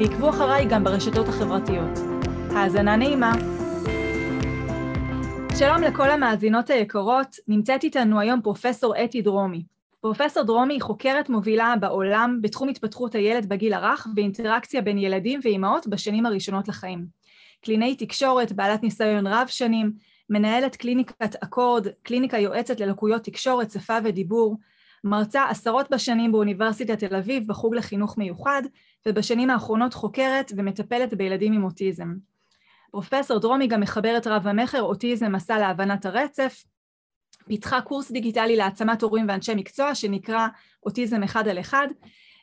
ועקבו אחריי גם ברשתות החברתיות. האזנה נעימה. שלום לכל המאזינות היקרות, נמצאת איתנו היום פרופסור אתי דרומי. פרופסור דרומי היא חוקרת מובילה בעולם בתחום התפתחות הילד בגיל הרך ואינטראקציה בין ילדים ואימהות בשנים הראשונות לחיים. קלינאי תקשורת, בעלת ניסיון רב שנים, מנהלת קליניקת אקורד, קליניקה יועצת ללקויות תקשורת, שפה ודיבור, מרצה עשרות בשנים באוניברסיטת תל אביב בחוג לחינוך מיוחד, ובשנים האחרונות חוקרת ומטפלת בילדים עם אוטיזם. פרופסור דרומי גם מחברת רב המכר אוטיזם מסע להבנת הרצף, פיתחה קורס דיגיטלי להעצמת הורים ואנשי מקצוע שנקרא אוטיזם אחד על אחד,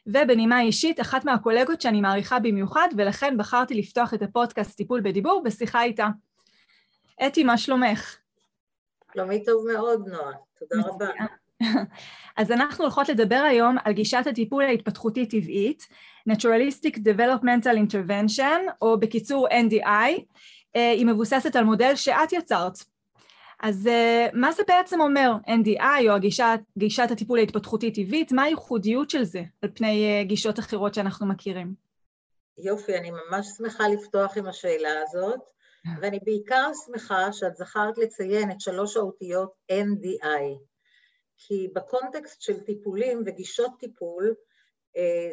ובנימה אישית, אחת מהקולגות שאני מעריכה במיוחד, ולכן בחרתי לפתוח את הפודקאסט טיפול בדיבור בשיחה איתה. אתי, מה שלומך? שלומי טוב מאוד, נועה. תודה רבה. אז אנחנו הולכות לדבר היום על גישת הטיפול ההתפתחותי טבעית, Naturalistic Developmental Intervention, או בקיצור NDI, אה, היא מבוססת על מודל שאת יצרת. אז אה, מה זה בעצם אומר NDI, או הגישת, גישת הטיפול ההתפתחותי טבעית? מה הייחודיות של זה על פני אה, גישות אחרות שאנחנו מכירים? יופי, אני ממש שמחה לפתוח עם השאלה הזאת, ואני בעיקר שמחה שאת זכרת לציין את שלוש האותיות NDI. כי בקונטקסט של טיפולים וגישות טיפול, אה,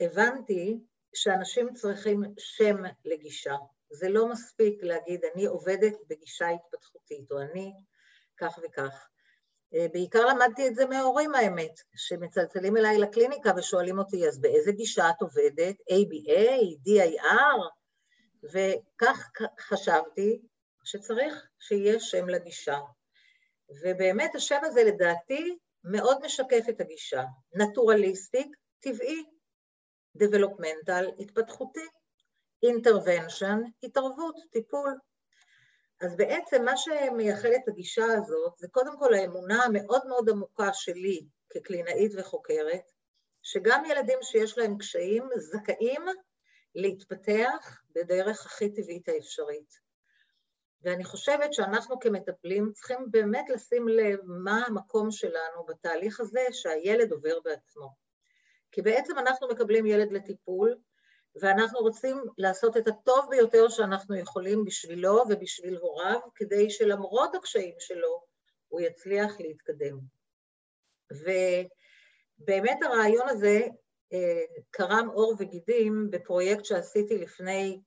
הבנתי שאנשים צריכים שם לגישה. זה לא מספיק להגיד, אני עובדת בגישה התפתחותית, או אני כך וכך. אה, בעיקר למדתי את זה מההורים, האמת, שמצלצלים אליי לקליניקה ושואלים אותי, אז באיזה גישה את עובדת? ABA, DIR? וכך חשבתי שצריך שיהיה שם לגישה. ובאמת השם הזה לדעתי מאוד משקף את הגישה. נטורליסטיק, טבעי, דבלופמנטל, התפתחותי, אינטרוונשן, התערבות, טיפול. אז בעצם מה שמייחד את הגישה הזאת זה קודם כל האמונה המאוד מאוד עמוקה שלי כקלינאית וחוקרת, שגם ילדים שיש להם קשיים זכאים להתפתח בדרך הכי טבעית האפשרית. ואני חושבת שאנחנו כמטפלים צריכים באמת לשים לב מה המקום שלנו בתהליך הזה שהילד עובר בעצמו. כי בעצם אנחנו מקבלים ילד לטיפול, ואנחנו רוצים לעשות את הטוב ביותר שאנחנו יכולים בשבילו ובשביל הוריו, כדי שלמרות הקשיים שלו, הוא יצליח להתקדם. ובאמת הרעיון הזה אה, קרם עור וגידים בפרויקט שעשיתי לפני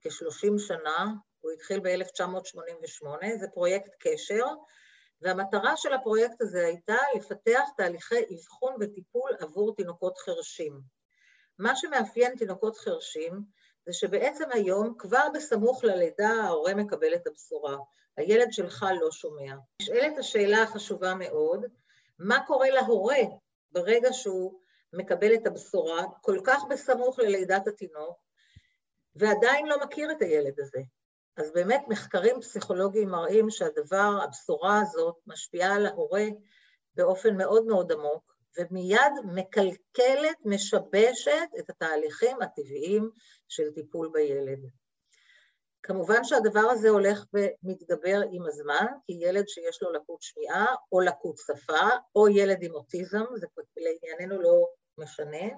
כ-30 שנה, הוא התחיל ב-1988, זה פרויקט קשר, והמטרה של הפרויקט הזה הייתה לפתח תהליכי אבחון וטיפול עבור תינוקות חרשים. מה שמאפיין תינוקות חרשים זה שבעצם היום, כבר בסמוך ללידה, ההורה מקבל את הבשורה. הילד שלך לא שומע. נשאלת השאלה החשובה מאוד, מה קורה להורה ברגע שהוא מקבל את הבשורה כל כך בסמוך ללידת התינוק, ועדיין לא מכיר את הילד הזה? אז באמת מחקרים פסיכולוגיים מראים שהדבר, הבשורה הזאת, משפיעה על ההורה באופן מאוד מאוד עמוק, ומיד מקלקלת, משבשת את התהליכים הטבעיים של טיפול בילד. כמובן שהדבר הזה הולך ומתגבר עם הזמן, כי ילד שיש לו לקות שמיעה או לקות שפה, או ילד עם אוטיזם, זה לענייננו לא משנה,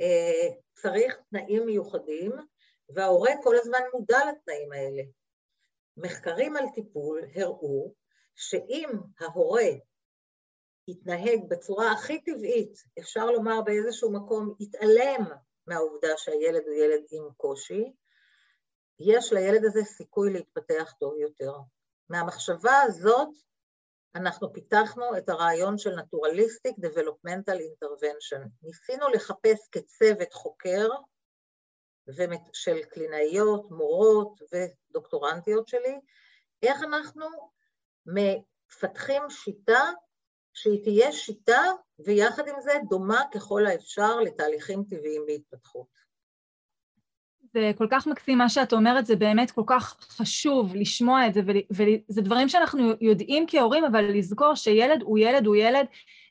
אה, צריך תנאים מיוחדים, וההורה כל הזמן מודע לתנאים האלה. מחקרים על טיפול הראו שאם ההורה יתנהג בצורה הכי טבעית, אפשר לומר באיזשהו מקום, יתעלם מהעובדה שהילד הוא ילד עם קושי, יש לילד הזה סיכוי להתפתח טוב יותר. מהמחשבה הזאת אנחנו פיתחנו את הרעיון של Naturalistic Developmental Intervention. ניסינו לחפש כצוות חוקר של קלינאיות, מורות ודוקטורנטיות שלי, איך אנחנו מפתחים שיטה שהיא תהיה שיטה ויחד עם זה דומה ככל האפשר לתהליכים טבעיים בהתפתחות. זה כל כך מקסים מה שאת אומרת, זה באמת כל כך חשוב לשמוע את זה, וזה דברים שאנחנו יודעים כהורים, אבל לזכור שילד הוא ילד הוא ילד,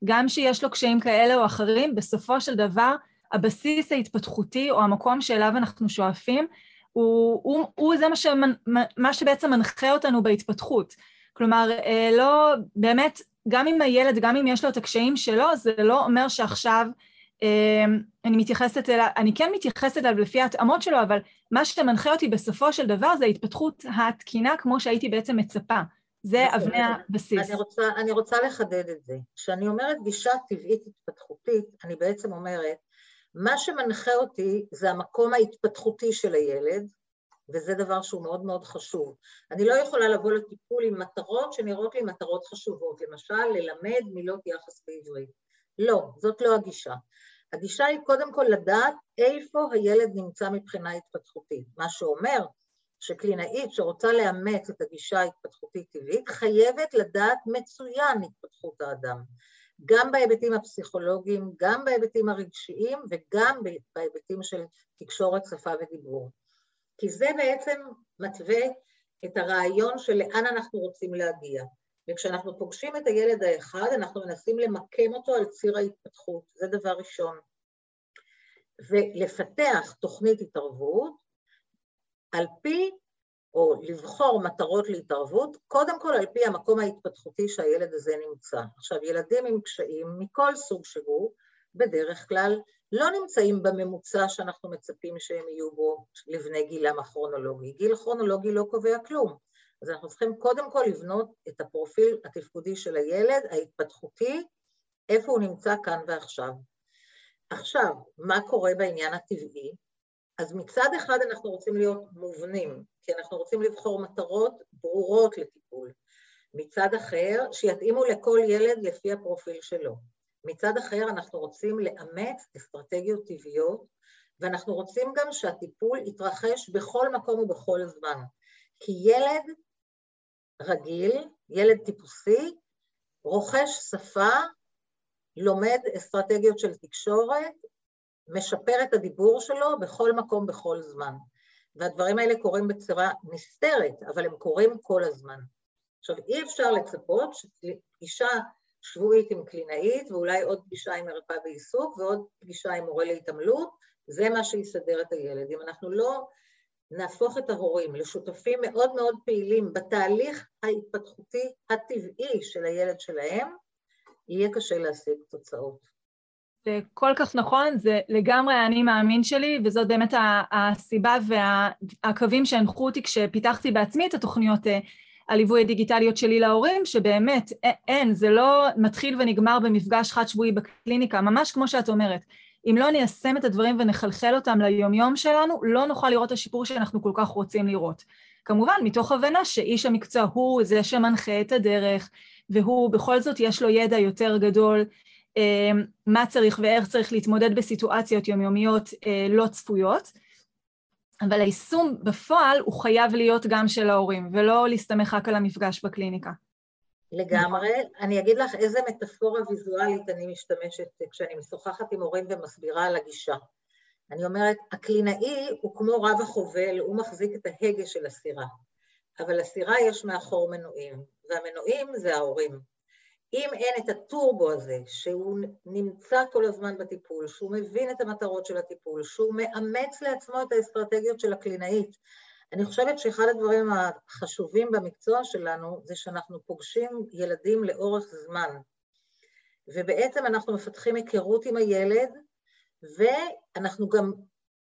גם שיש לו קשיים כאלה או אחרים, בסופו של דבר הבסיס ההתפתחותי או המקום שאליו אנחנו שואפים, הוא, הוא, הוא זה מה, שמנ, מה שבעצם מנחה אותנו בהתפתחות. כלומר, אה, לא, באמת, גם אם הילד, גם אם יש לו את הקשיים שלו, זה לא אומר שעכשיו אה, אני מתייחסת אליו, אני כן מתייחסת אליו לפי ההתאמות שלו, אבל מה שמנחה אותי בסופו של דבר זה ההתפתחות התקינה כמו שהייתי בעצם מצפה. זה נכון. אבני הבסיס. אני רוצה, אני רוצה לחדד את זה. כשאני אומרת גישה טבעית התפתחותית, אני בעצם אומרת, מה שמנחה אותי זה המקום ההתפתחותי של הילד, וזה דבר שהוא מאוד מאוד חשוב. אני לא יכולה לבוא לטיפול עם מטרות שנראות לי מטרות חשובות, למשל, ללמד מילות יחס בעברית. לא, זאת לא הגישה. הגישה היא קודם כל לדעת איפה הילד נמצא מבחינה התפתחותית, מה שאומר שקלינאית שרוצה לאמץ את הגישה ההתפתחותית טבעית חייבת לדעת מצוין התפתחות האדם, גם בהיבטים הפסיכולוגיים, גם בהיבטים הרגשיים וגם בהיבטים של תקשורת, שפה ודיבור. כי זה בעצם מתווה את הרעיון של לאן אנחנו רוצים להגיע. וכשאנחנו פוגשים את הילד האחד, אנחנו מנסים למקם אותו על ציר ההתפתחות, זה דבר ראשון. ולפתח תוכנית התערבות על פי, או לבחור מטרות להתערבות, קודם כל על פי המקום ההתפתחותי שהילד הזה נמצא. עכשיו, ילדים עם קשיים מכל סוג שהוא, בדרך כלל לא נמצאים בממוצע שאנחנו מצפים שהם יהיו בו לבני גילם הכרונולוגי. גיל כרונולוגי לא קובע כלום. אז אנחנו צריכים קודם כל לבנות את הפרופיל התפקודי של הילד, ההתפתחותי, איפה הוא נמצא כאן ועכשיו. עכשיו, מה קורה בעניין הטבעי? אז מצד אחד אנחנו רוצים להיות מובנים, כי אנחנו רוצים לבחור מטרות ברורות לטיפול. מצד אחר, שיתאימו לכל ילד לפי הפרופיל שלו. מצד אחר, אנחנו רוצים לאמץ אסטרטגיות טבעיות, ואנחנו רוצים גם שהטיפול יתרחש בכל מקום ובכל זמן. כי ילד רגיל, ילד טיפוסי, רוכש שפה, לומד אסטרטגיות של תקשורת, משפר את הדיבור שלו בכל מקום, בכל זמן. והדברים האלה קורים בצורה נסתרת, אבל הם קורים כל הזמן. עכשיו, אי אפשר לצפות שפגישה שבועית עם קלינאית, ואולי עוד פגישה עם מרפאה בעיסוק, ועוד פגישה עם מורה להתעמלות, זה מה שיסדר את הילד. אם אנחנו לא נהפוך את ההורים לשותפים מאוד מאוד פעילים בתהליך ההתפתחותי הטבעי של הילד שלהם, יהיה קשה להשיג תוצאות. זה כל כך נכון, זה לגמרי האני מאמין שלי, וזאת באמת הסיבה והקווים שהנחו אותי כשפיתחתי בעצמי את התוכניות אה, הליווי הדיגיטליות שלי להורים, שבאמת אין, זה לא מתחיל ונגמר במפגש חד שבועי בקליניקה, ממש כמו שאת אומרת. אם לא ניישם את הדברים ונחלחל אותם ליומיום שלנו, לא נוכל לראות את השיפור שאנחנו כל כך רוצים לראות. כמובן, מתוך הבנה שאיש המקצוע הוא זה שמנחה את הדרך, והוא בכל זאת יש לו ידע יותר גדול מה צריך ואיך צריך להתמודד בסיטואציות יומיומיות אה, לא צפויות. אבל היישום בפועל הוא חייב להיות גם של ההורים, ולא להסתמך רק על המפגש בקליניקה. לגמרי. אני אגיד לך איזה מטאפורה ויזואלית אני משתמשת כשאני משוחחת עם הורים ומסבירה על הגישה. אני אומרת, הקלינאי הוא כמו רב החובל, הוא מחזיק את ההגה של הסירה, אבל לסירה יש מאחור מנועים, והמנועים זה ההורים. אם אין את הטורבו הזה, שהוא נמצא כל הזמן בטיפול, שהוא מבין את המטרות של הטיפול, שהוא מאמץ לעצמו את האסטרטגיות של הקלינאית, אני חושבת שאחד הדברים החשובים במקצוע שלנו זה שאנחנו פוגשים ילדים לאורך זמן, ובעצם אנחנו מפתחים היכרות עם הילד, ואנחנו גם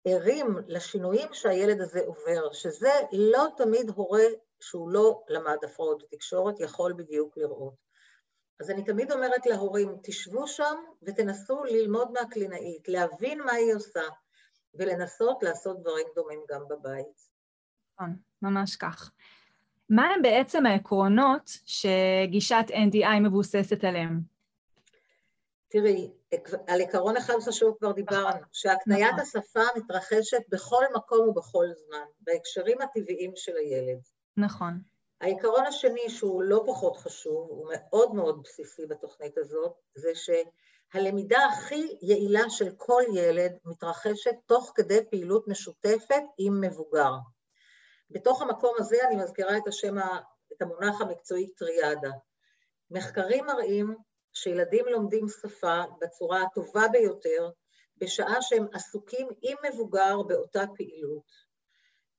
ערים לשינויים שהילד הזה עובר, שזה לא תמיד הורה שהוא לא למד הפרעות בתקשורת יכול בדיוק לראות. אז אני תמיד אומרת להורים, תשבו שם ותנסו ללמוד מהקלינאית, להבין מה היא עושה, ולנסות לעשות דברים דומים גם בבית. נכון, ממש כך. מה הם בעצם העקרונות שגישת NDI מבוססת עליהם? תראי, על עקרון אחד חשוב כבר דיברנו, נכון. שהקניית נכון. השפה מתרחשת בכל מקום ובכל זמן, בהקשרים הטבעיים של הילד. נכון. העיקרון השני, שהוא לא פחות חשוב, הוא מאוד מאוד בסיסי בתוכנית הזאת, זה הלמידה הכי יעילה של כל ילד מתרחשת תוך כדי פעילות משותפת עם מבוגר. בתוך המקום הזה אני מזכירה את השם, את המונח המקצועי טריאדה. מחקרים מראים שילדים לומדים שפה בצורה הטובה ביותר בשעה שהם עסוקים עם מבוגר באותה פעילות.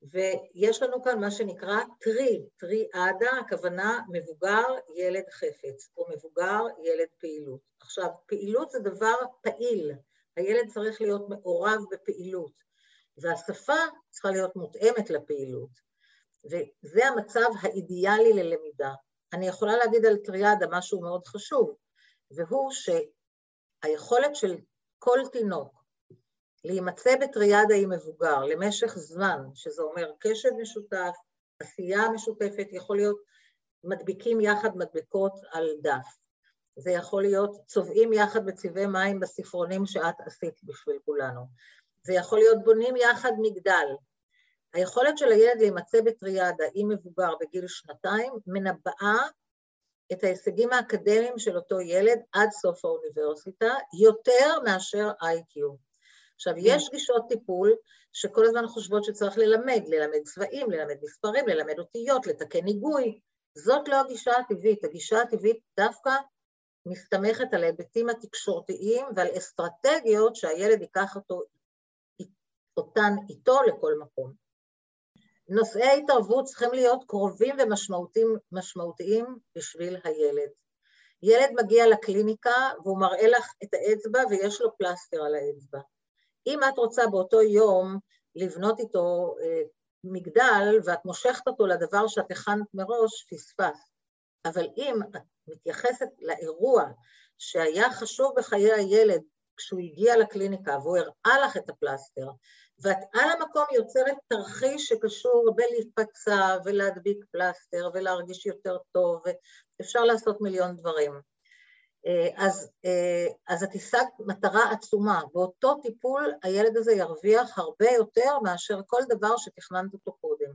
ויש לנו כאן מה שנקרא טרי, טריאדה, הכוונה מבוגר, ילד חפץ, או מבוגר, ילד פעילות. עכשיו, פעילות זה דבר פעיל, הילד צריך להיות מעורב בפעילות, והשפה צריכה להיות מותאמת לפעילות, וזה המצב האידיאלי ללמידה. אני יכולה להגיד על טריאדה משהו מאוד חשוב, והוא שהיכולת של כל תינוק להימצא בטריאדה עם מבוגר למשך זמן, שזה אומר קשב משותף, עשייה משותפת, יכול להיות מדביקים יחד מדבקות על דף. זה יכול להיות צובעים יחד בצבעי מים בספרונים שאת עשית בשביל כולנו. זה יכול להיות בונים יחד מגדל. היכולת של הילד להימצא בטריאדה עם מבוגר בגיל שנתיים מנבאה את ההישגים האקדמיים של אותו ילד עד סוף האוניברסיטה, יותר מאשר איי-קיו. עכשיו, כן. יש גישות טיפול שכל הזמן חושבות שצריך ללמד, ללמד צבעים, ללמד מספרים, ללמד אותיות, לתקן היגוי. זאת לא הגישה הטבעית. הגישה הטבעית דווקא מסתמכת על ההיבטים התקשורתיים ועל אסטרטגיות שהילד ייקח אותו, אותן איתו לכל מקום. נושאי התערבות צריכים להיות קרובים ומשמעותיים בשביל הילד. ילד מגיע לקליניקה והוא מראה לך את האצבע ויש לו פלסטר על האצבע. אם את רוצה באותו יום לבנות איתו אה, מגדל ואת מושכת אותו לדבר שאת הכנת מראש, פספס. אבל אם את מתייחסת לאירוע שהיה חשוב בחיי הילד כשהוא הגיע לקליניקה והוא הראה לך את הפלסטר, ואת על המקום יוצרת תרחיש שקשור בלהיפצע ולהדביק פלסטר ולהרגיש יותר טוב, ואפשר לעשות מיליון דברים. אה, אז, אה, אז את השגת מטרה עצומה. באותו טיפול הילד הזה ירוויח הרבה יותר מאשר כל דבר שתכננת אותו קודם.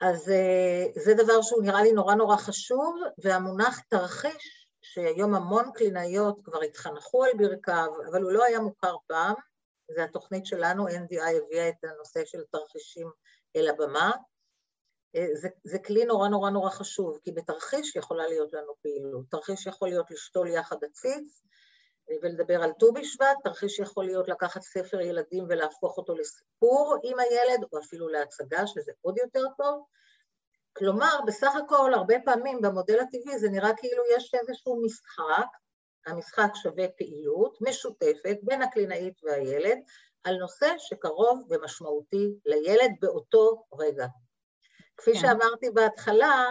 אז אה, זה דבר שהוא נראה לי נורא נורא חשוב, והמונח תרחיש, שהיום המון קלינאיות כבר התחנכו על ברכיו, אבל הוא לא היה מוכר פעם, זה התוכנית שלנו, NDI הביאה את הנושא של תרחישים אל הבמה, זה, זה כלי נורא נורא נורא חשוב, כי בתרחיש יכולה להיות לנו פעילות. תרחיש יכול להיות לשתול יחד עציץ אה, ולדבר על ט"ו בשבט, תרחיש יכול להיות לקחת ספר ילדים ולהפוך אותו לסיפור עם הילד, או אפילו להצגה, שזה עוד יותר טוב. כלומר, בסך הכל, הרבה פעמים במודל הטבעי זה נראה כאילו יש איזשהו משחק, המשחק שווה פעילות משותפת בין הקלינאית והילד, על נושא שקרוב ומשמעותי לילד באותו רגע. כפי כן. שאמרתי בהתחלה,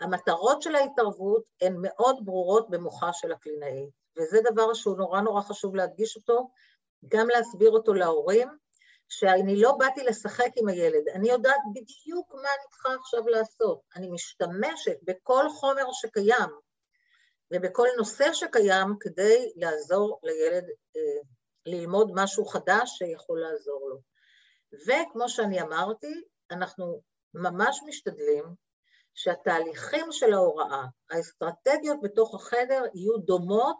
המטרות של ההתערבות הן מאוד ברורות במוחה של הקלינאי, וזה דבר שהוא נורא נורא חשוב להדגיש אותו, גם להסביר אותו להורים, שאני לא באתי לשחק עם הילד, אני יודעת בדיוק מה אני צריכה עכשיו לעשות. אני משתמשת בכל חומר שקיים ובכל נושא שקיים כדי לעזור לילד אה, ללמוד משהו חדש שיכול לעזור לו. וכמו שאני אמרתי, אנחנו ממש משתדלים שהתהליכים של ההוראה, האסטרטגיות בתוך החדר יהיו דומות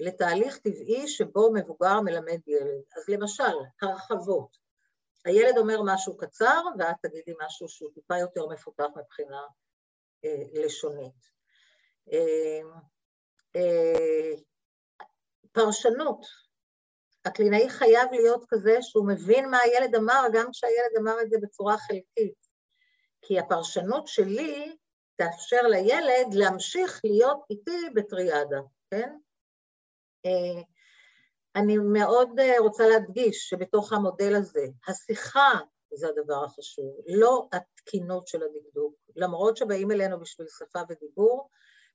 לתהליך טבעי שבו מבוגר מלמד ילד. אז למשל, הרחבות. הילד אומר משהו קצר ואת תגידי משהו שהוא טיפה יותר מפותח מבחינה אה, לשונית. אה, אה, פרשנות. הקלינאי חייב להיות כזה שהוא מבין מה הילד אמר גם כשהילד אמר את זה בצורה חלקית. כי הפרשנות שלי תאפשר לילד להמשיך להיות איתי בטריאדה, כן? אה, אני מאוד אה, רוצה להדגיש שבתוך המודל הזה, השיחה זה הדבר החשוב, לא התקינות של הדקדוק. למרות שבאים אלינו בשביל שפה ודיבור,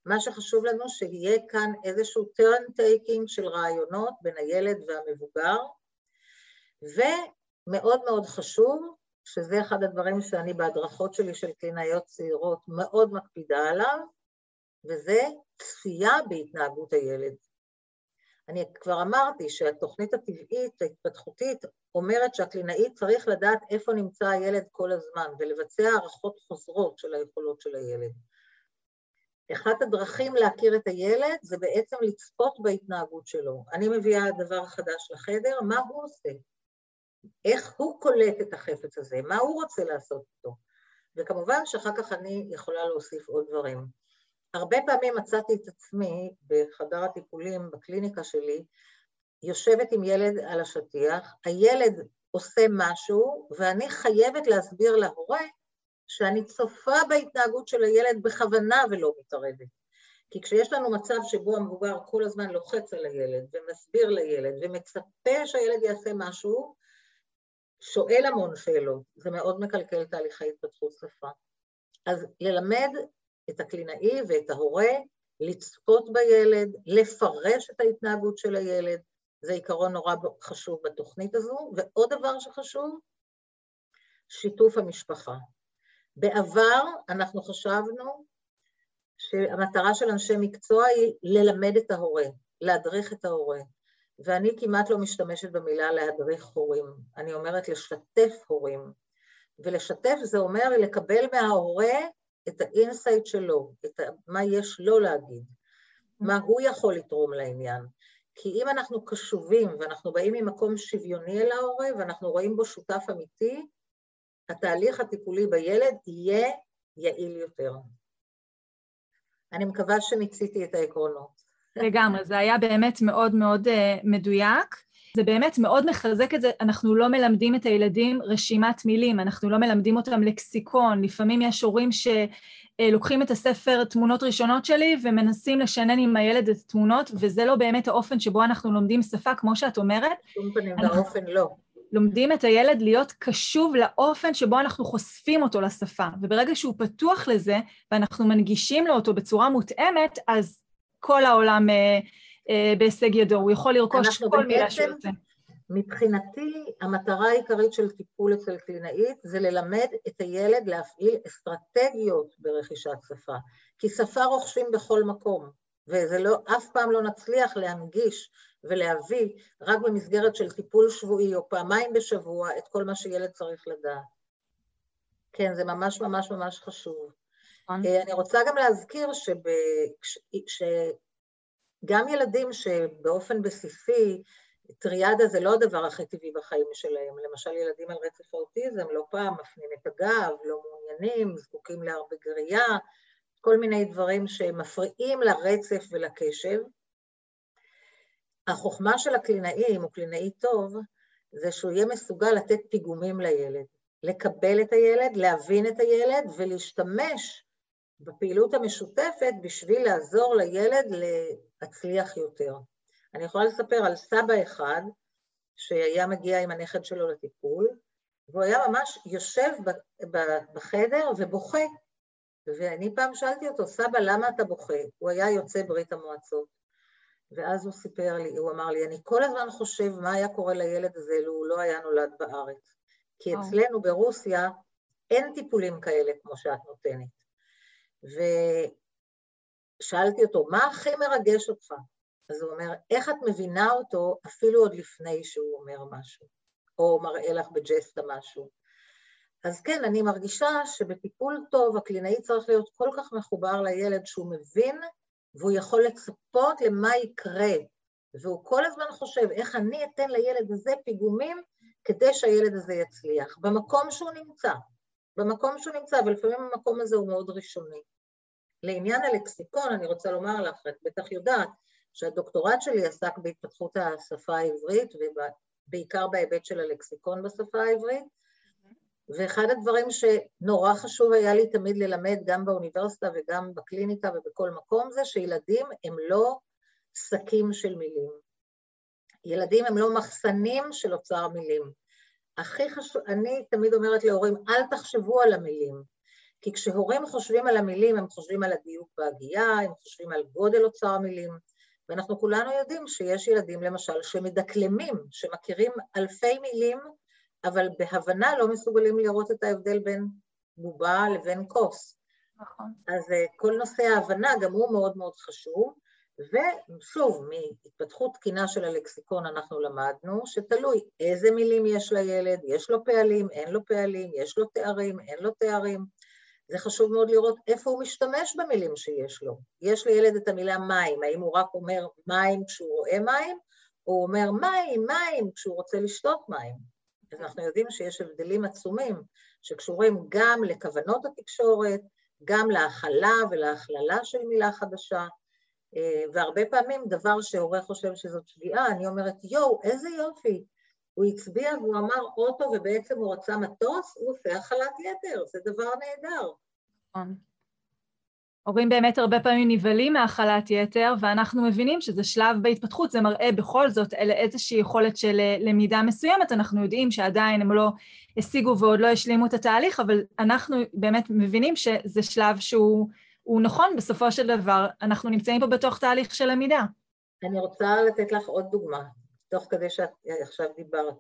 מה שחשוב לנו שיהיה כאן איזשהו turn taking של רעיונות בין הילד והמבוגר, ומאוד מאוד חשוב שזה אחד הדברים שאני בהדרכות שלי של קלינאיות צעירות מאוד מקפידה עליו, וזה צפייה בהתנהגות הילד. אני כבר אמרתי שהתוכנית הטבעית, ההתפתחותית, אומרת שהקלינאי צריך לדעת איפה נמצא הילד כל הזמן ולבצע הערכות חוזרות של היכולות של הילד. אחת הדרכים להכיר את הילד זה בעצם לצפות בהתנהגות שלו. אני מביאה דבר חדש לחדר, מה הוא עושה? איך הוא קולט את החפץ הזה? מה הוא רוצה לעשות איתו? וכמובן שאחר כך אני יכולה להוסיף עוד דברים. הרבה פעמים מצאתי את עצמי בחדר הטיפולים בקליניקה שלי, יושבת עם ילד על השטיח, הילד עושה משהו ואני חייבת להסביר להורה שאני צופה בהתנהגות של הילד בכוונה ולא מתערבת. כי כשיש לנו מצב שבו המבוגר כל הזמן לוחץ על הילד ומסביר לילד ומצפה שהילד יעשה משהו, שואל המון שאלות, זה מאוד מקלקל תהליכי התפתחות שפה. אז ללמד את הקלינאי ואת ההורה, לצפות בילד, לפרש את ההתנהגות של הילד, זה עיקרון נורא חשוב בתוכנית הזו. ועוד דבר שחשוב, שיתוף המשפחה. בעבר אנחנו חשבנו שהמטרה של אנשי מקצוע היא ללמד את ההורה, להדריך את ההורה. ואני כמעט לא משתמשת במילה להדריך הורים, אני אומרת לשתף הורים. ולשתף זה אומר לקבל מההורה את ה insight שלו, את מה יש לו להגיד, מה הוא יכול לתרום לעניין. כי אם אנחנו קשובים ואנחנו באים ממקום שוויוני אל ההורה ואנחנו רואים בו שותף אמיתי, התהליך הטיפולי בילד יהיה יעיל יותר. אני מקווה שמיציתי את העקרונות. לגמרי, זה היה באמת מאוד מאוד uh, מדויק. זה באמת מאוד מחזק את זה, אנחנו לא מלמדים את הילדים רשימת מילים, אנחנו לא מלמדים אותם לקסיקון, לפעמים יש הורים שלוקחים את הספר תמונות ראשונות שלי ומנסים לשנן עם הילד את התמונות, וזה לא באמת האופן שבו אנחנו לומדים שפה, כמו שאת אומרת. שום פנים ואופן לא. לומדים את הילד להיות קשוב לאופן שבו אנחנו חושפים אותו לשפה, וברגע שהוא פתוח לזה, ואנחנו מנגישים לו אותו בצורה מותאמת, אז כל העולם אה, אה, בהישג ידו, הוא יכול לרכוש כל מילה שהוא רוצה. מבחינתי, המטרה העיקרית של טיפול אצל קלינאית זה ללמד את הילד להפעיל אסטרטגיות ברכישת שפה, כי שפה רוכשים בכל מקום, וזה לא, אף פעם לא נצליח להנגיש ולהביא רק במסגרת של טיפול שבועי או פעמיים בשבוע את כל מה שילד צריך לדעת. כן, זה ממש ממש ממש חשוב. נכון. אה, אני רוצה גם להזכיר. שגם ילדים שבאופן בסיסי, טריאדה זה לא הדבר הכי טבעי בחיים שלהם. למשל, ילדים על רצף האוטיזם לא פעם מפנים את הגב, לא מעוניינים, זקוקים להרבה גריעה, כל מיני דברים שמפריעים לרצף ולקשב. החוכמה של הקלינאי, אם הוא קלינאי טוב, זה שהוא יהיה מסוגל לתת פיגומים לילד, לקבל את הילד, להבין את הילד ולהשתמש בפעילות המשותפת בשביל לעזור לילד להצליח יותר. אני יכולה לספר על סבא אחד שהיה מגיע עם הנכד שלו לטיפול, והוא היה ממש יושב בחדר ובוכה. ואני פעם שאלתי אותו, סבא, למה אתה בוכה? הוא היה יוצא ברית המועצות. ואז הוא סיפר לי, הוא אמר לי, אני כל הזמן חושב מה היה קורה לילד הזה לו הוא לא היה נולד בארץ. כי אצלנו ברוסיה אין טיפולים כאלה כמו שאת נותנת. ושאלתי אותו, מה הכי מרגש אותך? אז הוא אומר, איך את מבינה אותו אפילו עוד לפני שהוא אומר משהו, או מראה לך בג'סטה משהו. אז כן, אני מרגישה שבטיפול טוב הקלינאי צריך להיות כל כך מחובר לילד שהוא מבין והוא יכול לצפות למה יקרה, והוא כל הזמן חושב איך אני אתן לילד הזה פיגומים כדי שהילד הזה יצליח, במקום שהוא נמצא, במקום שהוא נמצא, ולפעמים המקום הזה הוא מאוד ראשוני. לעניין הלקסיקון, אני רוצה לומר לך, את בטח יודעת, שהדוקטורט שלי עסק בהתפתחות השפה העברית, ובעיקר בהיבט של הלקסיקון בשפה העברית, ואחד הדברים שנורא חשוב היה לי תמיד ללמד גם באוניברסיטה וגם בקליניקה ובכל מקום זה שילדים הם לא שקים של מילים. ילדים הם לא מחסנים של אוצר מילים. הכי חשוב, אני תמיד אומרת להורים, אל תחשבו על המילים. כי כשהורים חושבים על המילים, הם חושבים על הדיוק בהגייה, הם חושבים על גודל אוצר המילים, ואנחנו כולנו יודעים שיש ילדים, למשל, שמדקלמים, שמכירים אלפי מילים, אבל בהבנה לא מסוגלים לראות את ההבדל בין בובה לבין כוס. נכון. אז אה, כל נושא ההבנה גם הוא מאוד מאוד חשוב, ושוב, מהתפתחות תקינה של הלקסיקון אנחנו למדנו שתלוי איזה מילים יש לילד, יש לו פעלים, אין לו פעלים, יש לו תארים, אין לו תארים. זה חשוב מאוד לראות איפה הוא משתמש במילים שיש לו. יש לילד את המילה מים, האם הוא רק אומר מים כשהוא רואה מים, או הוא אומר מים, מים כשהוא רוצה לשתות מים. אז אנחנו יודעים שיש הבדלים עצומים שקשורים גם לכוונות התקשורת, גם להכלה ולהכללה של מילה חדשה, אה, והרבה פעמים דבר שהורה חושב שזאת שגיאה, אני אומרת, יואו, איזה יופי, הוא הצביע והוא אמר אוטו ובעצם הוא רצה מטוס, הוא עושה הכלת יתר, זה דבר נהדר. נכון. הורים באמת הרבה פעמים נבהלים מהכלת יתר, ואנחנו מבינים שזה שלב בהתפתחות, זה מראה בכל זאת איזושהי יכולת של אה, למידה מסוימת, אנחנו יודעים שעדיין הם לא השיגו ועוד לא השלימו את התהליך, אבל אנחנו באמת מבינים שזה שלב שהוא נכון, בסופו של דבר אנחנו נמצאים פה בתוך תהליך של למידה. אני רוצה לתת לך עוד דוגמה. תוך כדי שאת עכשיו דיברת.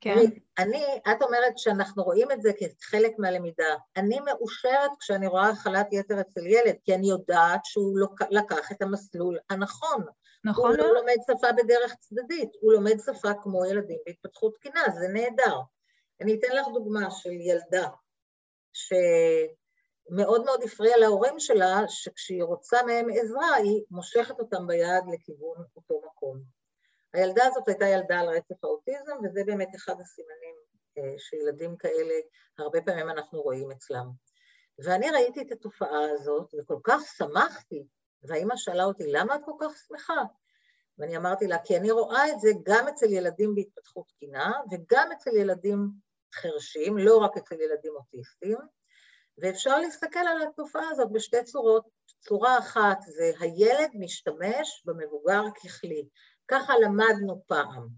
כן. אני, את אומרת שאנחנו רואים את זה כחלק מהלמידה. אני מאושרת כשאני רואה הכלת יתר אצל ילד, כי אני יודעת שהוא לקח את המסלול הנכון. נכון. הוא לא לומד שפה בדרך צדדית, הוא לומד שפה כמו ילדים בהתפתחות תקינה, זה נהדר. אני אתן לך דוגמה של ילדה שמאוד מאוד הפריעה להורים שלה, שכשהיא רוצה מהם עזרה, היא מושכת אותם ביד לכיוון אותו מקום. הילדה הזאת הייתה ילדה על רצף האוטיזם, וזה באמת אחד הסימנים אה, שילדים כאלה, הרבה פעמים אנחנו רואים אצלם. ואני ראיתי את התופעה הזאת, וכל כך שמחתי, והאימא שאלה אותי, למה את כל כך שמחה? ואני אמרתי לה, כי אני רואה את זה גם אצל ילדים בהתפתחות תקינה, וגם אצל ילדים חרשים, לא רק אצל ילדים אוטיסטים, ואפשר להסתכל על התופעה הזאת בשתי צורות. צורה אחת זה הילד משתמש במבוגר ככלי. ככה למדנו פעם.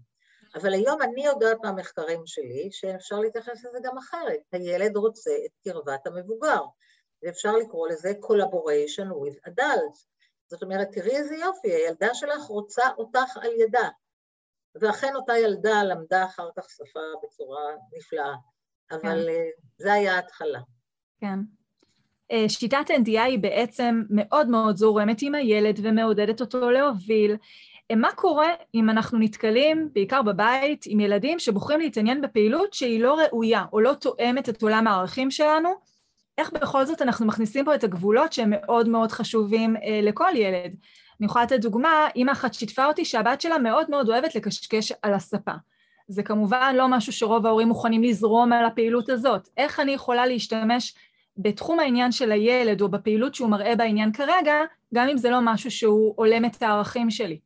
אבל היום אני יודעת מהמחקרים שלי שאפשר להתייחס לזה גם אחרת. הילד רוצה את קרבת המבוגר, ואפשר לקרוא לזה collaboration with adults. זאת אומרת, תראי איזה יופי, הילדה שלך רוצה אותך על ידה. ואכן אותה ילדה למדה אחר כך שפה בצורה נפלאה, אבל כן. אה, זה היה ההתחלה. כן. אה, שיטת NDI היא בעצם מאוד מאוד זורמת עם הילד ומעודדת אותו להוביל. מה קורה אם אנחנו נתקלים, בעיקר בבית, עם ילדים שבוחרים להתעניין בפעילות שהיא לא ראויה או לא תואמת את עולם הערכים שלנו? איך בכל זאת אנחנו מכניסים פה את הגבולות שהם מאוד מאוד חשובים אה, לכל ילד? אני יכולה לתת דוגמה, אימא אחת שיתפה אותי שהבת שלה מאוד מאוד אוהבת לקשקש על הספה. זה כמובן לא משהו שרוב ההורים מוכנים לזרום על הפעילות הזאת. איך אני יכולה להשתמש בתחום העניין של הילד או בפעילות שהוא מראה בעניין כרגע, גם אם זה לא משהו שהוא הולם את הערכים שלי?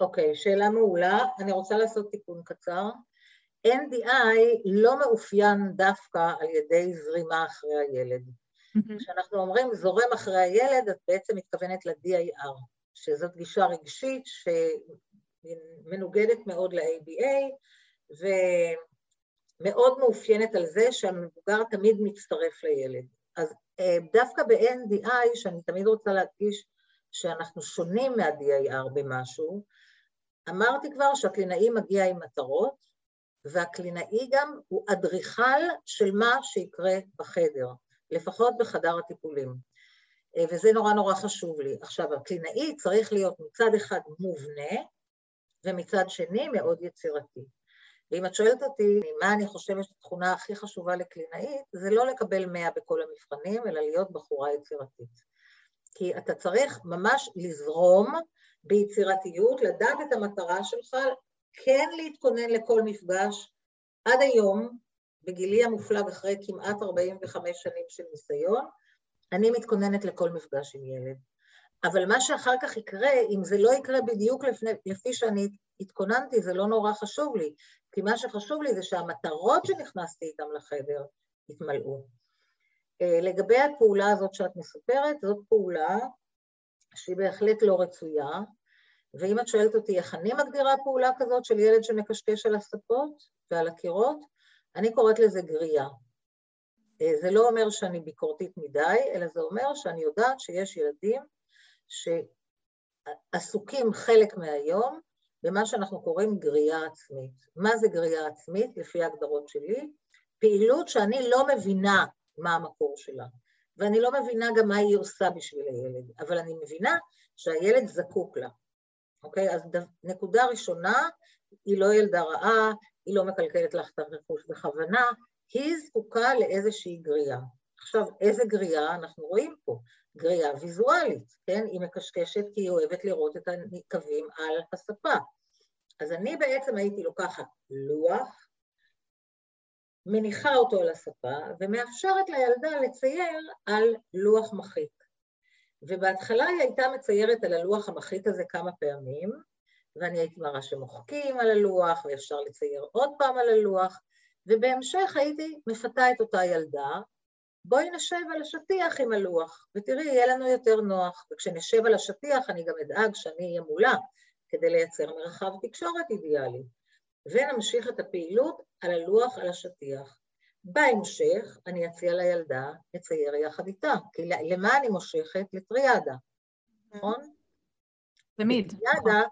אוקיי, okay, שאלה מעולה. אני רוצה לעשות תיקון קצר. NDI לא מאופיין דווקא על ידי זרימה אחרי הילד. Mm-hmm. כשאנחנו אומרים זורם אחרי הילד, את בעצם מתכוונת ל-DIR, שזאת גישה רגשית שמנוגדת מאוד ל-ABA, ומאוד מאופיינת על זה שהמבוגר תמיד מצטרף לילד. אז אה, דווקא ב-NDI, שאני תמיד רוצה להדגיש שאנחנו שונים מה-DIR במשהו, אמרתי כבר שהקלינאי מגיע עם מטרות, והקלינאי גם הוא אדריכל של מה שיקרה בחדר, לפחות בחדר הטיפולים. אה, וזה נורא נורא חשוב לי. עכשיו, הקלינאי צריך להיות מצד אחד מובנה, ומצד שני מאוד יצירתי. ואם את שואלת אותי מה אני חושבת שהתכונה הכי חשובה לקלינאית, זה לא לקבל מאה בכל המבחנים, אלא להיות בחורה יצירתית. כי אתה צריך ממש לזרום ביצירתיות, לדעת את המטרה שלך, כן להתכונן לכל מפגש. עד היום, בגילי המופלג אחרי כמעט 45 שנים של ניסיון, אני מתכוננת לכל מפגש עם ילד. אבל מה שאחר כך יקרה, אם זה לא יקרה בדיוק לפני, לפי שאני התכוננתי, זה לא נורא חשוב לי, כי מה שחשוב לי זה שהמטרות שנכנסתי איתן לחדר יתמלאו. אה, לגבי הפעולה הזאת שאת מספרת, זאת פעולה שהיא בהחלט לא רצויה, ואם את שואלת אותי איך אני מגדירה פעולה כזאת של ילד שמקשקש על הספות ועל הקירות, אני קוראת לזה גריעה. אה, זה לא אומר שאני ביקורתית מדי, אלא זה אומר שאני יודעת שיש ילדים שעסוקים חלק מהיום במה שאנחנו קוראים גריעה עצמית. מה זה גריעה עצמית, לפי ההגדרות שלי? פעילות שאני לא מבינה מה המקור שלה. ואני לא מבינה גם מה היא עושה בשביל הילד, אבל אני מבינה שהילד זקוק לה, אוקיי? אז נקודה ראשונה, היא לא ילדה רעה, היא לא מקלקלת לך את הרכוש בכוונה, היא זקוקה לאיזושהי גריעה. עכשיו, איזה גריעה אנחנו רואים פה? גריעה ויזואלית, כן? היא מקשקשת כי היא אוהבת לראות את הקווים על הספה. אז אני בעצם הייתי לוקחת לוח, מניחה אותו על הספה ומאפשרת לילדה לצייר על לוח מחיק. ובהתחלה היא הייתה מציירת על הלוח המחיק הזה כמה פעמים, ואני הייתי מראה שמוחקים על הלוח ואפשר לצייר עוד פעם על הלוח, ובהמשך הייתי מפתה את אותה ילדה, בואי נשב על השטיח עם הלוח, ותראי, יהיה לנו יותר נוח. וכשנשב על השטיח אני גם אדאג שאני אהיה מולה, כדי לייצר מרחב תקשורת אידיאלי. ונמשיך את הפעילות על הלוח על השטיח. בהמשך אני אציע לילדה לצייר יחד איתה, כי למה אני מושכת? לטריאדה, נכון? תמיד. בטריאדה,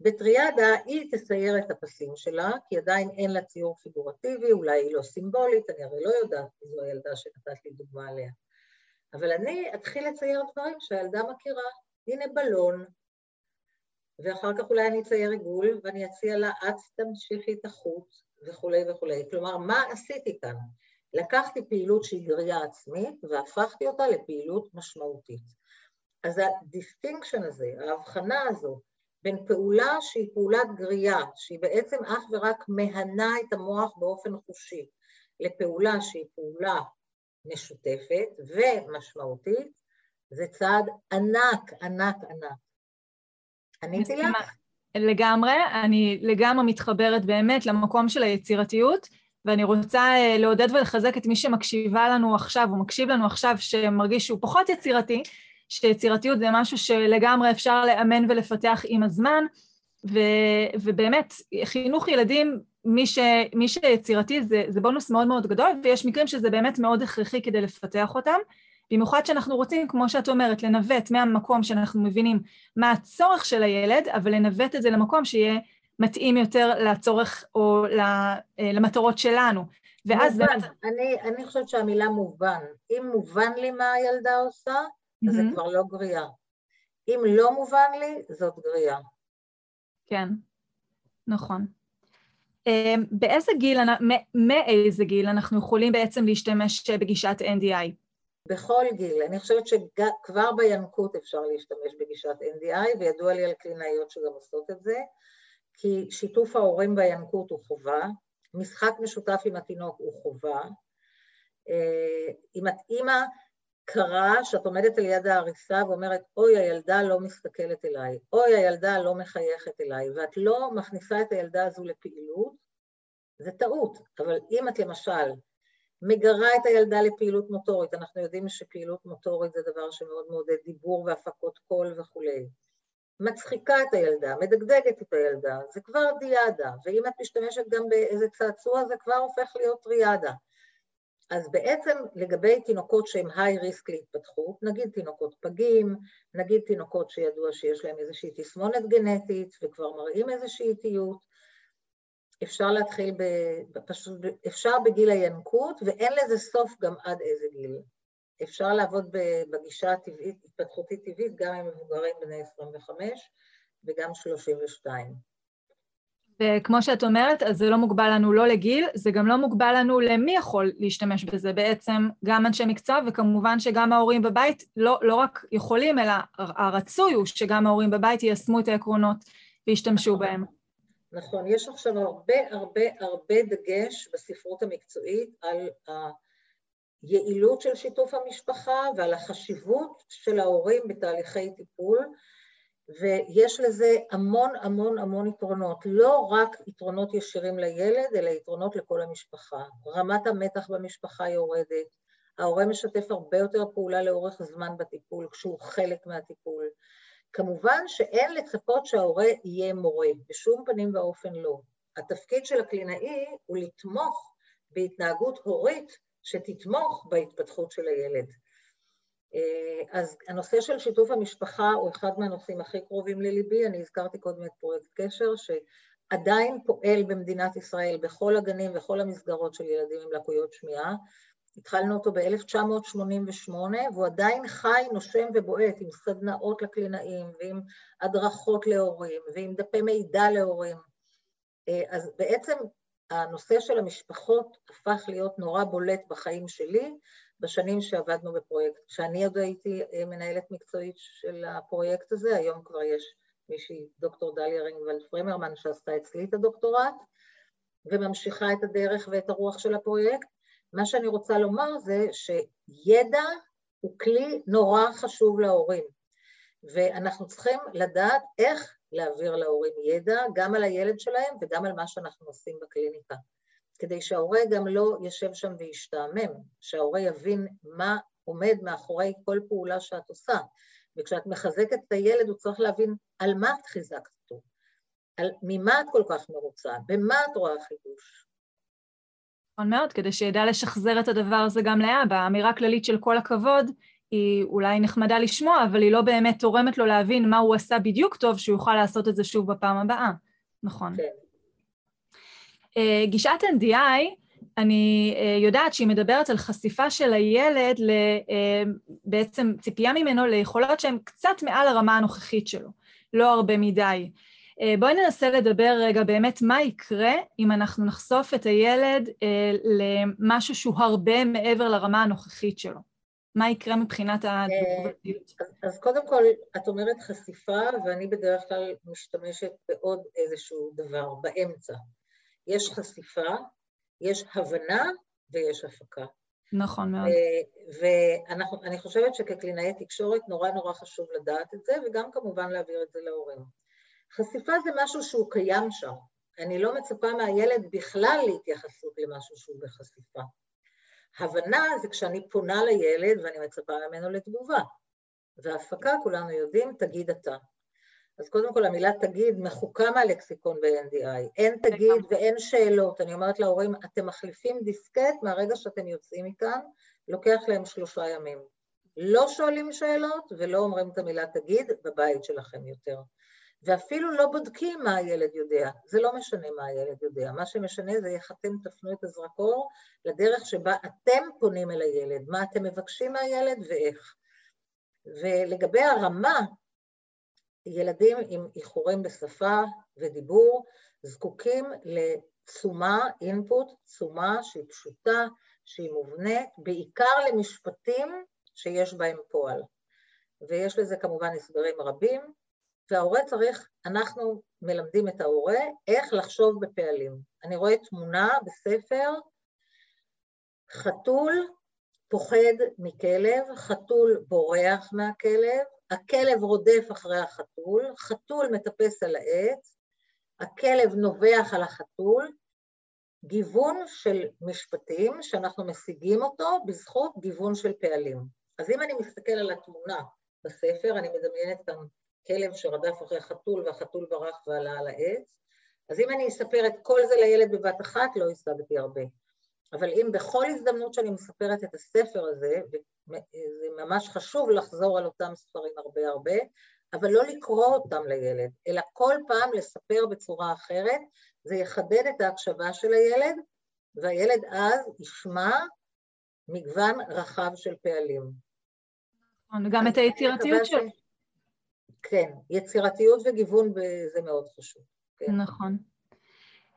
בטריאדה היא תצייר את הפסים שלה, כי עדיין אין לה ציור פיגורטיבי, אולי היא לא סימבולית, אני הרי לא יודעת מי זו הילדה שנתת לי דוגמה עליה. אבל אני אתחיל לצייר דברים שהילדה מכירה. הנה בלון, ואחר כך אולי אני אצייר עיגול ואני אציע לה, את תמשיכי את החוט וכולי וכולי. כלומר, מה עשיתי כאן? לקחתי פעילות שהיא גריעה עצמית והפכתי אותה לפעילות משמעותית. אז ה distinction הזה, ההבחנה הזו, בין פעולה שהיא פעולת גריעה, שהיא בעצם אך ורק מהנה את המוח באופן חושי, לפעולה שהיא פעולה משותפת ומשמעותית, זה צעד ענק, ענק, ענק. עניתי לך? לגמרי, אני לגמרי מתחברת באמת למקום של היצירתיות, ואני רוצה אה, לעודד ולחזק את מי שמקשיבה לנו עכשיו, או מקשיב לנו עכשיו, שמרגיש שהוא פחות יצירתי, שיצירתיות זה משהו שלגמרי אפשר לאמן ולפתח עם הזמן, ו, ובאמת, חינוך ילדים, מי, ש, מי שיצירתי זה, זה בונוס מאוד מאוד גדול, ויש מקרים שזה באמת מאוד הכרחי כדי לפתח אותם. במיוחד שאנחנו רוצים, כמו שאת אומרת, לנווט מהמקום שאנחנו מבינים מה הצורך של הילד, אבל לנווט את זה למקום שיהיה מתאים יותר לצורך או אה, למטרות שלנו. ואז מובן. באמת... אני, אני חושבת שהמילה מובן. אם מובן לי מה הילדה עושה, אז mm-hmm. זה כבר לא גריעה. אם לא מובן לי, זאת גריעה. כן, נכון. אה, באיזה גיל, מאיזה גיל אנחנו יכולים בעצם להשתמש בגישת NDI? בכל גיל. אני חושבת שכבר בינקות אפשר להשתמש בגישת NDI, וידוע לי על קלינאיות שגם עושות את זה, כי שיתוף ההורים בינקות הוא חובה, משחק משותף עם התינוק הוא חובה. אה, אם את אימא קרה שאת עומדת על יד ההריסה ואומרת, אוי, הילדה לא מסתכלת אליי, אוי, הילדה לא מחייכת אליי, ואת לא מכניסה את הילדה הזו לפעילות, זה טעות. אבל אם את למשל מגרה את הילדה לפעילות מוטורית, אנחנו יודעים שפעילות מוטורית זה דבר שמאוד מעודד דיבור והפקות קול וכולי. מצחיקה את הילדה, מדגדגת את הילדה, זה כבר דיאדה, ואם את משתמשת גם באיזה צעצוע זה כבר הופך להיות טריאדה. אז בעצם לגבי תינוקות שהם היי ריסק להתפתחות, נגיד תינוקות פגים, נגיד תינוקות שידוע שיש להם איזושהי תסמונת גנטית וכבר מראים איזושהי איטיות, אפשר להתחיל, ב, פשוט, אפשר בגיל הינקות, ואין לזה סוף גם עד איזה גיל. אפשר לעבוד בגישה הטבעית, התפתחותית טבעית, גם עם מבוגרים בני 25 וגם 32. וכמו שאת אומרת, אז זה לא מוגבל לנו לא לגיל, זה גם לא מוגבל לנו למי יכול להשתמש בזה בעצם, גם אנשי מקצוע, וכמובן שגם ההורים בבית לא, לא רק יכולים, אלא הרצוי הוא שגם ההורים בבית יישמו את העקרונות וישתמשו נכון. בהם. נכון, יש עכשיו הרבה הרבה הרבה דגש בספרות המקצועית על היעילות של שיתוף המשפחה ועל החשיבות של ההורים בתהליכי טיפול, ויש לזה המון המון המון יתרונות, לא רק יתרונות ישירים לילד, אלא יתרונות לכל המשפחה. רמת המתח במשפחה יורדת, ההורה משתף הרבה יותר פעולה לאורך זמן בטיפול כשהוא חלק מהטיפול. כמובן שאין לצפות שההורה יהיה מורה, בשום פנים ואופן לא. התפקיד של הקלינאי הוא לתמוך בהתנהגות הורית שתתמוך בהתפתחות של הילד. אה, אז הנושא של שיתוף המשפחה הוא אחד מהנושאים הכי קרובים לליבי, אני הזכרתי קודם את פרויקט קשר, שעדיין פועל במדינת ישראל בכל הגנים וכל המסגרות של ילדים עם לקויות שמיעה, התחלנו אותו ב-1988, והוא עדיין חי, נושם ובועט עם סדנאות לקלינאים ועם הדרכות להורים ועם דפי מידע להורים. אה, אז בעצם הנושא של המשפחות הפך להיות נורא בולט בחיים שלי, בשנים שעבדנו בפרויקט. כשאני עוד הייתי מנהלת מקצועית של הפרויקט הזה, היום כבר יש מישהי, דוקטור דליה רינגוולד פרמרמן, שעשתה אצלי את הדוקטורט, וממשיכה את הדרך ואת הרוח של הפרויקט. מה שאני רוצה לומר זה שידע הוא כלי נורא חשוב להורים, ואנחנו צריכים לדעת איך להעביר להורים ידע, גם על הילד שלהם וגם על מה שאנחנו עושים בקליניקה. כדי שההורה גם לא יושב שם וישתעמם, שההורה יבין מה עומד מאחורי כל פעולה שאת עושה. וכשאת מחזקת את הילד הוא צריך להבין על מה את חיזקת אותו, על ממה את כל כך מרוצה, במה את רואה חידוש. נכון מאוד, כדי שידע לשחזר את הדבר הזה גם לאבא. האמירה כללית של כל הכבוד היא אולי נחמדה לשמוע, אבל היא לא באמת תורמת לו להבין מה הוא עשה בדיוק טוב, שהוא יוכל לעשות את זה שוב בפעם הבאה. נכון. כן. אה, גישת NDI, אני אה, יודעת שהיא מדברת על חשיפה של הילד אה, ציפייה ממנו ליכולות שהן קצת מעל הרמה הנוכחית שלו, לא הרבה מדי. בואי ננסה לדבר רגע באמת מה יקרה אם אנחנו נחשוף את הילד למשהו שהוא הרבה מעבר לרמה הנוכחית שלו. מה יקרה מבחינת התגובתיות? אז קודם כל, את אומרת חשיפה, ואני בדרך כלל משתמשת בעוד איזשהו דבר, באמצע. יש חשיפה, יש הבנה ויש הפקה. נכון מאוד. ואני חושבת שכקלינאי תקשורת נורא נורא חשוב לדעת את זה, וגם כמובן להעביר את זה להורים. חשיפה זה משהו שהוא קיים שם. אני לא מצפה מהילד בכלל להתייחסות למשהו שהוא בחשיפה. הבנה זה כשאני פונה לילד ואני מצפה ממנו לתגובה. והפקה, כולנו יודעים, תגיד אתה. אז קודם כל המילה תגיד מחוקה מהלקסיקון ב-NDI. אין תגיד ואין שאלות. אני אומרת להורים, אתם מחליפים דיסקט מהרגע שאתם יוצאים מכאן, לוקח להם שלושה ימים. לא שואלים שאלות ולא אומרים את המילה תגיד בבית שלכם יותר. ואפילו לא בודקים מה הילד יודע, זה לא משנה מה הילד יודע, מה שמשנה זה איך אתם תפנו את הזרקור לדרך שבה אתם פונים אל הילד, מה אתם מבקשים מהילד ואיך. ולגבי הרמה, ילדים עם איחורים בשפה ודיבור זקוקים לתשומה, אינפוט, תשומה שהיא פשוטה, שהיא מובנית, בעיקר למשפטים שיש בהם פועל. ויש לזה כמובן הסברים רבים, וההורה צריך, אנחנו מלמדים את ההורה איך לחשוב בפעלים. אני רואה תמונה בספר, חתול פוחד מכלב, חתול בורח מהכלב, הכלב רודף אחרי החתול, חתול מטפס על העץ, הכלב נובח על החתול, גיוון של משפטים שאנחנו משיגים אותו בזכות גיוון של פעלים. אז אם אני מסתכל על התמונה בספר, אני מדמיינת כאן כלב שרדף אחרי חתול והחתול ברח ועלה על העץ, אז אם אני אספר את כל זה לילד בבת אחת, לא השגתי הרבה. אבל אם בכל הזדמנות שאני מספרת את הספר הזה, וזה ממש חשוב לחזור על אותם ספרים הרבה הרבה, אבל לא לקרוא אותם לילד, אלא כל פעם לספר בצורה אחרת, זה יחדד את ההקשבה של הילד, והילד אז ישמע מגוון רחב של פעלים. נכון, וגם את היצירתיות שלו. כן, יצירתיות וגיוון זה מאוד חשוב. כן. נכון.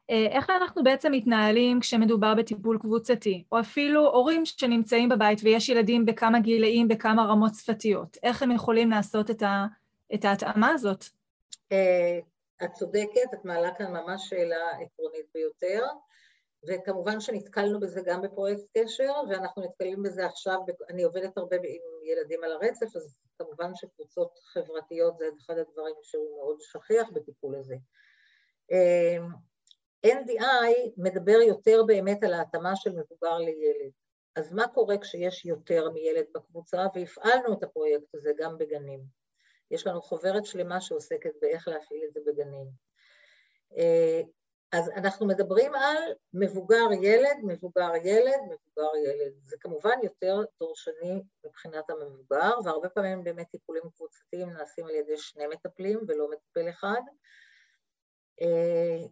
אה, איך אנחנו בעצם מתנהלים כשמדובר בטיפול קבוצתי, או אפילו הורים שנמצאים בבית ויש ילדים בכמה גילאים, בכמה רמות שפתיות, איך הם יכולים לעשות את, ה, את ההתאמה הזאת? אה, את צודקת, את מעלה כאן ממש שאלה עקרונית ביותר, וכמובן שנתקלנו בזה גם בפרויקט קשר, ואנחנו נתקלים בזה עכשיו, אני עובדת הרבה עם ילדים על הרצף, אז כמובן שקבוצות חברתיות זה אחד הדברים שהוא מאוד שכיח בטיפול הזה. אה, NDI מדבר יותר באמת על ההתאמה של מבוגר לילד. אז מה קורה כשיש יותר מילד בקבוצה? והפעלנו את הפרויקט הזה גם בגנים. יש לנו חוברת שלמה שעוסקת באיך להפעיל את זה בגנים. אז אנחנו מדברים על מבוגר ילד, מבוגר ילד, מבוגר ילד. זה כמובן יותר דורשני מבחינת המבוגר, והרבה פעמים באמת טיפולים קבוצתיים נעשים על ידי שני מטפלים ולא מטפל אחד. אה,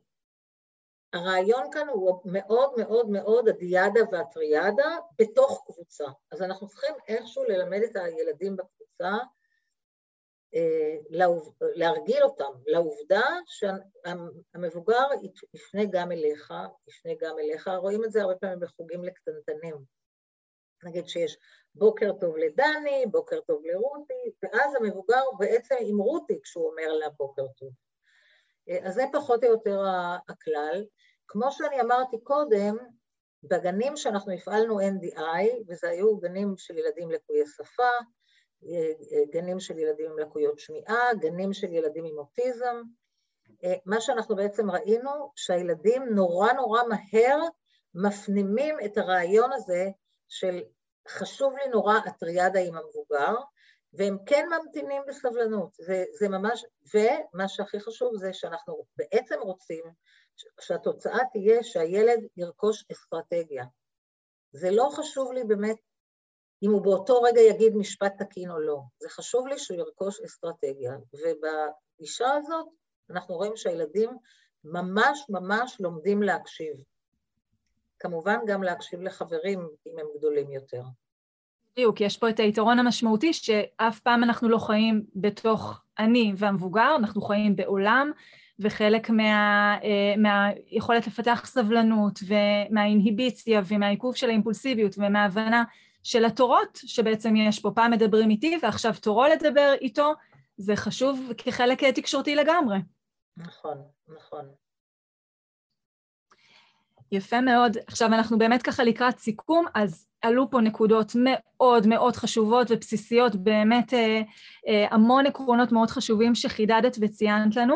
הרעיון כאן הוא מאוד מאוד מאוד הדיאדה והטריאדה בתוך קבוצה. אז אנחנו צריכים איכשהו ללמד את הילדים בקבוצה, להרגיל אותם לעובדה שהמבוגר יפנה גם אליך, יפנה גם אליך, רואים את זה הרבה פעמים בחוגים לקטנטנים. נגיד שיש בוקר טוב לדני, בוקר טוב לרותי, ואז המבוגר בעצם עם רותי כשהוא אומר לה בוקר טוב. אז זה פחות או יותר הכלל. כמו שאני אמרתי קודם, בגנים שאנחנו הפעלנו NDI, וזה היו גנים של ילדים לקויי שפה, גנים של ילדים עם לקויות שמיעה, גנים של ילדים עם אוטיזם, מה שאנחנו בעצם ראינו, שהילדים נורא נורא מהר מפנימים את הרעיון הזה של חשוב לי נורא הטריאדה עם המבוגר, והם כן ממתינים בסבלנות, זה, זה ממש, ומה שהכי חשוב זה שאנחנו בעצם רוצים שהתוצאה תהיה שהילד ירכוש אסטרטגיה. זה לא חשוב לי באמת אם הוא באותו רגע יגיד משפט תקין או לא, זה חשוב לי שהוא ירכוש אסטרטגיה, ובגישה הזאת אנחנו רואים שהילדים ממש ממש לומדים להקשיב. כמובן גם להקשיב לחברים אם הם גדולים יותר. בדיוק, יש פה את היתרון המשמעותי שאף פעם אנחנו לא חיים בתוך אני והמבוגר, אנחנו חיים בעולם, וחלק מה, אה, מהיכולת לפתח סבלנות ומהאינהיביציה ומהעיכוב של האימפולסיביות ומההבנה של התורות שבעצם יש פה, פעם מדברים איתי ועכשיו תורו לדבר איתו, זה חשוב כחלק תקשורתי לגמרי. נכון, נכון. יפה מאוד. עכשיו אנחנו באמת ככה לקראת סיכום, אז עלו פה נקודות מאוד מאוד חשובות ובסיסיות, באמת אה, אה, המון עקרונות מאוד חשובים שחידדת וציינת לנו.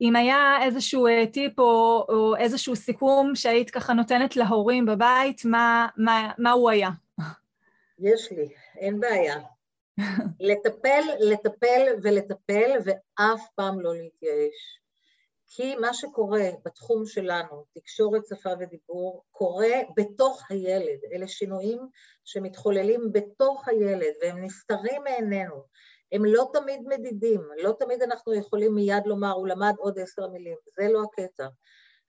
אם היה איזשהו אה, טיפ או, או איזשהו סיכום שהיית ככה נותנת להורים בבית, מה, מה, מה הוא היה? יש לי, אין בעיה. לטפל, לטפל ולטפל, ואף פעם לא להתייאש. כי מה שקורה בתחום שלנו, תקשורת, שפה ודיבור, קורה בתוך הילד. אלה שינויים שמתחוללים בתוך הילד, והם נסתרים מעינינו. הם לא תמיד מדידים, לא תמיד אנחנו יכולים מיד לומר, הוא למד עוד עשר מילים, זה לא הקטע.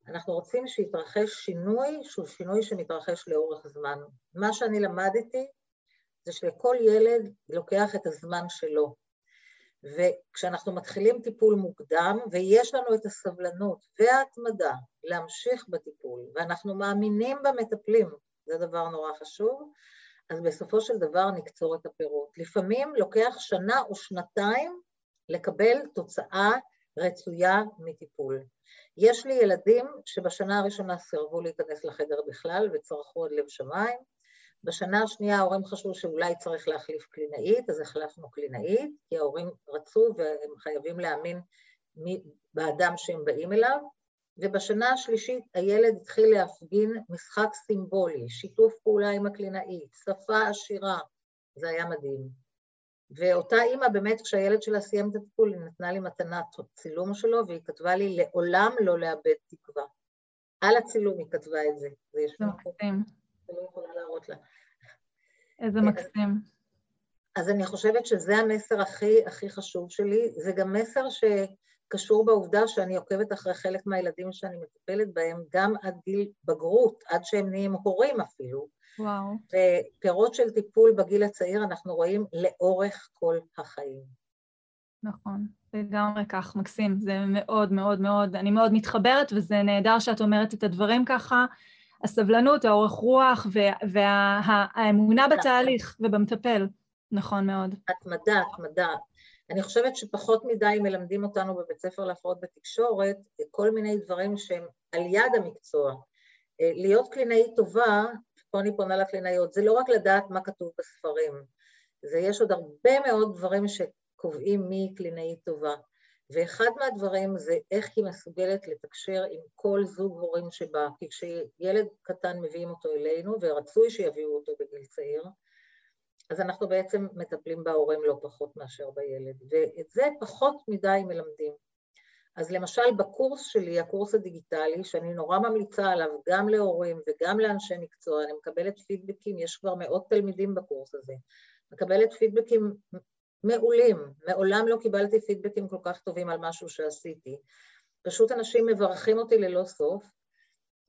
אנחנו רוצים שיתרחש שינוי שהוא שינוי שמתרחש לאורך זמן. מה שאני למדתי זה שלכל ילד לוקח את הזמן שלו. וכשאנחנו מתחילים טיפול מוקדם, ויש לנו את הסבלנות וההתמדה להמשיך בטיפול, ואנחנו מאמינים במטפלים, זה דבר נורא חשוב, אז בסופו של דבר נקצור את הפירות. לפעמים לוקח שנה או שנתיים לקבל תוצאה רצויה מטיפול. יש לי ילדים שבשנה הראשונה סירבו להיכנס לחדר בכלל וצרכו עד לב שמיים, בשנה השנייה ההורים חשבו שאולי צריך להחליף קלינאית, אז החלפנו קלינאית, כי ההורים רצו והם חייבים להאמין באדם שהם באים אליו, ובשנה השלישית הילד התחיל להפגין משחק סימבולי, שיתוף פעולה עם הקלינאית, שפה עשירה, זה היה מדהים. ואותה אימא באמת, כשהילד שלה סיים את הטיפול, היא נתנה לי מתנת צילום שלו, והיא כתבה לי, לעולם לא לאבד תקווה. על הצילום היא כתבה את זה. זה יש מקסים. אני לא יכולה להראות לה. איזה מקסים. אז אני חושבת שזה המסר הכי הכי חשוב שלי. זה גם מסר שקשור בעובדה שאני עוקבת אחרי חלק מהילדים שאני מטפלת בהם, גם עד גיל בגרות, עד שהם נהיים הורים אפילו. וואו. ופירות של טיפול בגיל הצעיר אנחנו רואים לאורך כל החיים. נכון, לגמרי כך, מקסים. זה מאוד מאוד מאוד, אני מאוד מתחברת, וזה נהדר שאת אומרת את הדברים ככה. הסבלנות, האורך רוח והאמונה וה, בתהליך ובמטפל. נכון מאוד. התמדה, התמדה. אני חושבת שפחות מדי מלמדים אותנו בבית ספר להפרעות בתקשורת כל מיני דברים שהם על יד המקצוע. אה, להיות קלינאית טובה, פה אני פונה לקלינאיות, זה לא רק לדעת מה כתוב בספרים, זה יש עוד הרבה מאוד דברים שקובעים מי קלינאית טובה. ואחד מהדברים זה איך היא מסוגלת לתקשר עם כל זוג הורים שבא, כי כשילד קטן מביאים אותו אלינו, ורצוי שיביאו אותו בגיל צעיר, אז אנחנו בעצם מטפלים בהורים לא פחות מאשר בילד, ואת זה פחות מדי מלמדים. אז למשל בקורס שלי, הקורס הדיגיטלי, שאני נורא ממליצה עליו גם להורים וגם לאנשי מקצוע, אני מקבלת פידבקים, יש כבר מאות תלמידים בקורס הזה, מקבלת פידבקים מעולים, מעולם לא קיבלתי פידבקים כל כך טובים על משהו שעשיתי. פשוט אנשים מברכים אותי ללא סוף.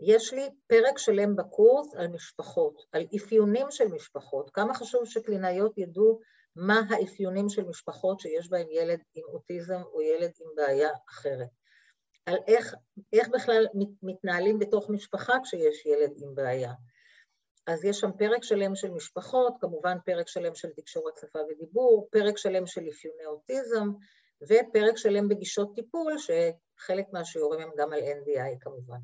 יש לי פרק שלם בקורס על משפחות, על אפיונים של משפחות. כמה חשוב שקלינאיות ידעו מה האפיונים של משפחות שיש בהן ילד עם אוטיזם או ילד עם בעיה אחרת. על איך, איך בכלל מתנהלים בתוך משפחה כשיש ילד עם בעיה. אז יש שם פרק שלם של משפחות, כמובן פרק שלם של תקשורת שפה ודיבור, פרק שלם של אפיוני אוטיזם, ופרק שלם בגישות טיפול, שחלק מהשיעורים הם גם על NDI כמובן.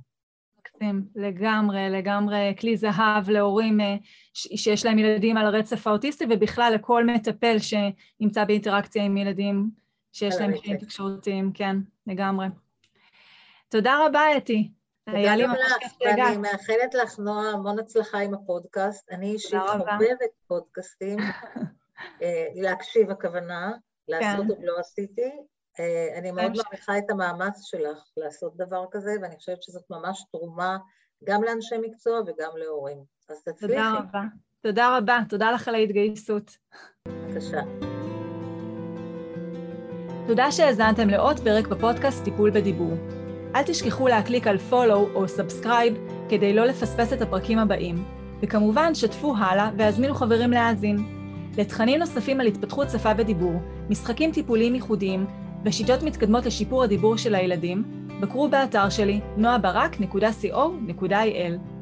מקסים, לגמרי, לגמרי כלי זהב להורים אה, שיש להם ילדים על הרצף האוטיסטי, ובכלל לכל מטפל שנמצא באינטראקציה עם ילדים שיש להם קשיים תקשורתיים, כן, לגמרי. תודה רבה, אתי. היה לי ממש כיף שהגעת. ואני מאחלת לך, נועה, המון הצלחה עם הפודקאסט. אני אישית חובבת פודקאסטים, אה, להקשיב הכוונה, לעשות כן. עוד לא עשיתי. אה, אני מאוד מעריכה את המאמץ שלך לעשות דבר כזה, ואני חושבת שזאת ממש תרומה גם לאנשי מקצוע וגם להורים. אז תצליחי. תודה רבה. תודה רבה. תודה לך על ההתגייסות. בבקשה. תודה שהאזנתם לעוד פרק בפודקאסט טיפול בדיבור. אל תשכחו להקליק על follow או subscribe כדי לא לפספס את הפרקים הבאים, וכמובן שתפו הלאה והזמינו חברים להאזין. לתכנים נוספים על התפתחות שפה ודיבור, משחקים טיפוליים ייחודיים ושיטות מתקדמות לשיפור הדיבור של הילדים, בקרו באתר שלי noabarak.co.il.